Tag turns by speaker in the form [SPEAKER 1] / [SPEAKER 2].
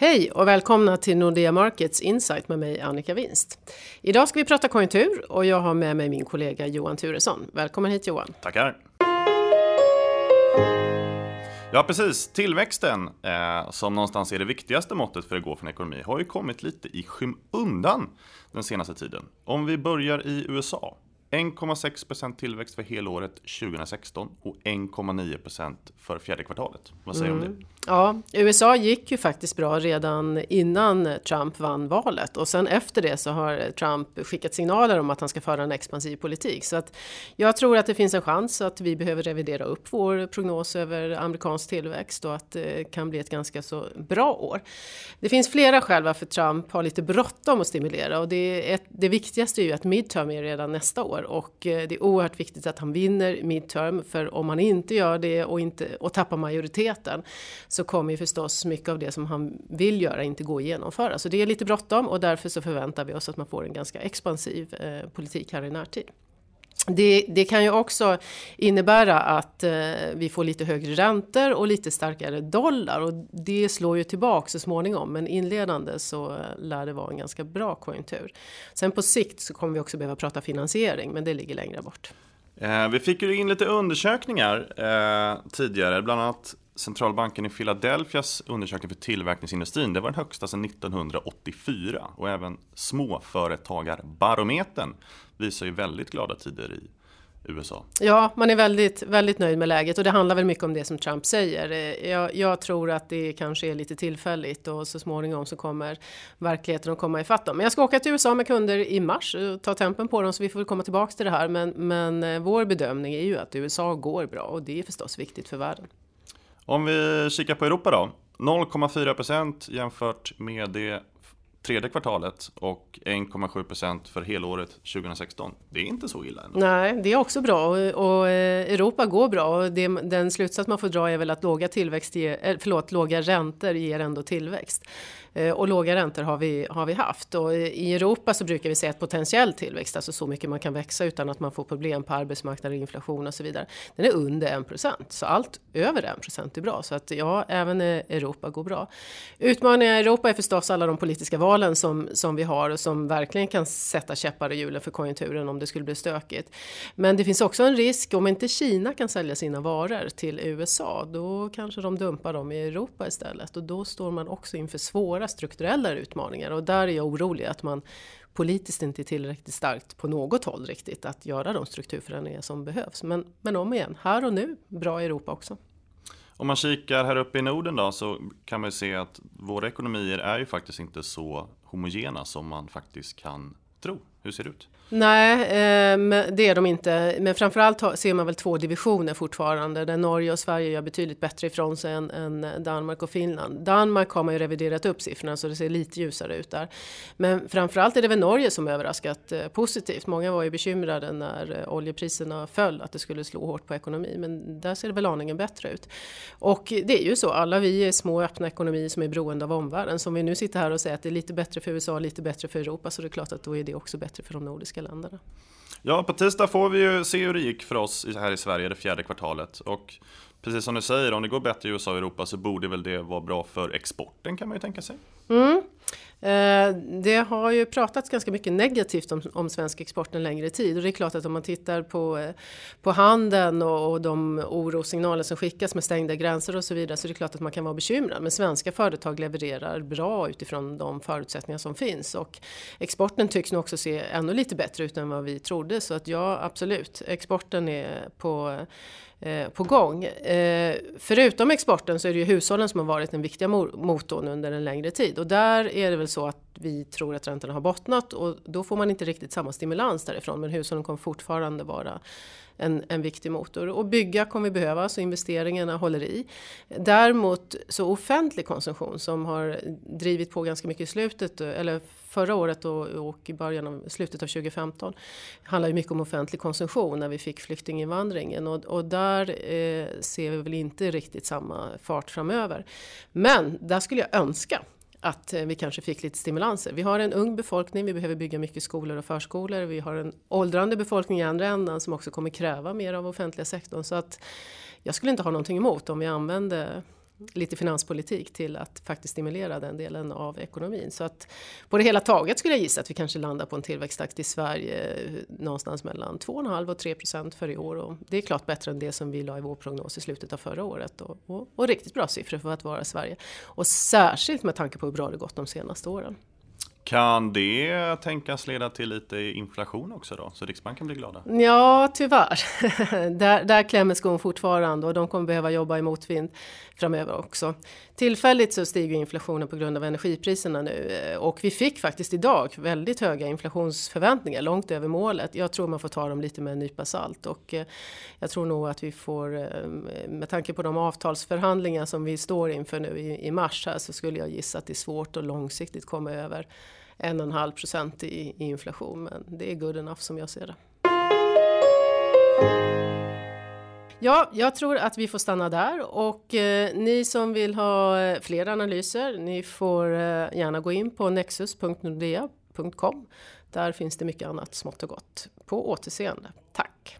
[SPEAKER 1] Hej och välkomna till Nordea Markets Insight med mig Annika Winst. Idag ska vi prata konjunktur och jag har med mig min kollega Johan Turesson. Välkommen hit Johan.
[SPEAKER 2] Tackar. Ja, precis. Tillväxten, eh, som någonstans är det viktigaste måttet för att gå en ekonomi, har ju kommit lite i skymundan den senaste tiden. Om vi börjar i USA 1,6% tillväxt för helåret 2016 och 1,9% för fjärde kvartalet. Vad säger du mm. om det?
[SPEAKER 1] Ja, USA gick ju faktiskt bra redan innan Trump vann valet och sen efter det så har Trump skickat signaler om att han ska föra en expansiv politik. Så att jag tror att det finns en chans att vi behöver revidera upp vår prognos över amerikansk tillväxt och att det kan bli ett ganska så bra år. Det finns flera skäl varför Trump har lite bråttom att stimulera och det, är ett, det viktigaste är ju att midterm är redan nästa år och eh, det är oerhört viktigt att han vinner midterm för om han inte gör det och, inte, och tappar majoriteten så kommer ju förstås mycket av det som han vill göra inte gå att genomföra. Så det är lite bråttom och därför så förväntar vi oss att man får en ganska expansiv eh, politik här i närtid. Det, det, kan ju också innebära att eh, vi får lite högre räntor och lite starkare dollar och det slår ju tillbaka så småningom. Men inledande så eh, lär det vara en ganska bra konjunktur. Sen på sikt så kommer vi också behöva prata finansiering, men det ligger längre bort.
[SPEAKER 2] Eh, vi fick ju in lite undersökningar eh, tidigare, bland annat centralbanken i Philadelphias undersökning för tillverkningsindustrin, det var den högsta sedan 1984 och även småföretagarbarometern visar ju väldigt glada tider i USA.
[SPEAKER 1] Ja, man är väldigt, väldigt nöjd med läget och det handlar väl mycket om det som Trump säger. Eh, jag, jag, tror att det kanske är lite tillfälligt och så småningom så kommer verkligheten att komma ifatt dem. Men jag ska åka till USA med kunder i mars och ta tempen på dem så vi får komma tillbaka till det här. Men, men eh, vår bedömning är ju att USA går bra och det är förstås viktigt för världen.
[SPEAKER 2] Om vi kikar på Europa då. 0,4% jämfört med det tredje kvartalet och 1,7% för helåret 2016. Det är inte så illa ändå.
[SPEAKER 1] Nej, det är också bra och, eh, Europa går bra och det, den slutsats man får dra är väl att låga, tillväxt ger, eh, förlåt, låga räntor ger ändå tillväxt. Eh, och låga räntor har vi, har vi haft. Och I Europa så brukar vi säga att potentiell tillväxt, alltså så mycket man kan växa utan att man får problem på arbetsmarknaden, inflation och så vidare. Den är under 1%. Så allt över 1% är bra. Så att ja, även Europa går bra. Utmaningar i Europa är förstås alla de politiska valen som, som vi har och som verkligen kan sätta käppar i hjulen för konjunkturen om det skulle bli stökigt. Men det finns också en risk om inte Kina kan sälja sina varor till USA, då kanske de dumpar dem i Europa istället och då står man också inför svåra svåra strukturella utmaningar och där är jag orolig att man politiskt inte är tillräckligt starkt på något håll riktigt att göra de strukturförändringar som behövs. Men, men om igen, här och nu, bra i Europa också.
[SPEAKER 2] Om man kikar här uppe i Norden då så kan man ju se att våra ekonomier är ju faktiskt inte så homogena som man faktiskt kan tro. Hur ser det ut?
[SPEAKER 1] Nej, eh, det är de inte. Men framförallt ser man väl två divisioner fortfarande. Där Norge och Sverige gör betydligt bättre ifrån sig än, än, Danmark och Finland. Danmark har man ju reviderat upp siffrorna så det ser lite ljusare ut där. Men framförallt är det väl Norge som överraskat eh, positivt. Många var ju bekymrade när eh, oljepriserna föll att det skulle slå hårt på ekonomin. Men där ser det väl aningen bättre ut. Och det är ju så, alla vi är små öppna ekonomier som är beroende av omvärlden. Så om vi nu sitter här och säger att det är lite bättre för USA, lite bättre för Europa så det är klart att då är det också bättre för de nordiska länderna.
[SPEAKER 2] Ja, på tisdag får vi ju se hur det gick för oss här i Sverige det fjärde kvartalet. Och precis som du säger, om det går bättre i USA och Europa så borde väl det vara bra för exporten kan man ju tänka sig.
[SPEAKER 1] Mm. Eh, det har ju pratats ganska mycket negativt om, om svensk export en längre tid. Och det är klart att om man tittar på, eh, på handeln och, och de orossignaler som skickas med stängda gränser och så vidare så är det klart att man kan vara bekymrad. Men svenska företag levererar bra utifrån de förutsättningar som finns. Och exporten tycks nu också se ännu lite bättre ut än vad vi trodde. Så att ja absolut, exporten är på eh, på gång. Förutom exporten så är det ju hushållen som har varit den viktiga motorn under en längre tid. Och där är det väl så att vi tror att räntorna har bottnat och då får man inte riktigt samma stimulans därifrån men hushållen kommer fortfarande vara en, en viktig motor. Och bygga kommer vi behöva så investeringarna håller i. Däremot så offentlig konsumtion som har drivit på ganska mycket i slutet eller förra året och, och i början av slutet av 2015 handlar ju mycket om offentlig konsumtion när vi fick flyktinginvandringen och, och där eh, ser vi väl inte riktigt samma fart framöver. Men där skulle jag önska att eh, vi kanske fick lite stimulanser. Vi har en ung befolkning, vi behöver bygga mycket skolor och förskolor. Vi har en åldrande befolkning i andra änden som också kommer kräva mer av offentliga sektorn. Så att jag skulle inte ha någonting emot om vi använde lite finanspolitik till att faktiskt stimulera den delen av ekonomin. Så att på det hela taget skulle jag gissa att vi kanske landar på en tillväxttakt i Sverige eh, någonstans mellan 2,5 och 3 procent för i år. Och det är klart bättre än det som vi la i vår prognos i slutet av förra året. Och, och, och riktigt bra siffror för att vara Sverige. Och särskilt med tanke på hur bra det gått de senaste åren.
[SPEAKER 2] Kan det tänkas leda till lite inflation också då, så Riksbanken blir glada?
[SPEAKER 1] Ja, tyvärr. där, där klämmer skon fortfarande och de kommer behöva jobba i motvind framöver också. Tillfälligt så stiger inflationen på grund av energipriserna nu eh, och vi fick faktiskt idag väldigt höga inflationsförväntningar, långt över målet. Jag tror man får ta dem lite med en nypa salt och eh, jag tror nog att vi får, eh, med tanke på de avtalsförhandlingar som vi står inför nu i, i mars här så skulle jag gissa att det är svårt att långsiktigt komma över en och en halv procent i, i inflation. Men det är good enough som jag ser det. Ja, jag tror att vi får stanna där och eh, ni som vill ha eh, fler analyser, ni får eh, gärna gå in på nexus.nordea.com. Där finns det mycket annat smått och gott. På återseende. Tack!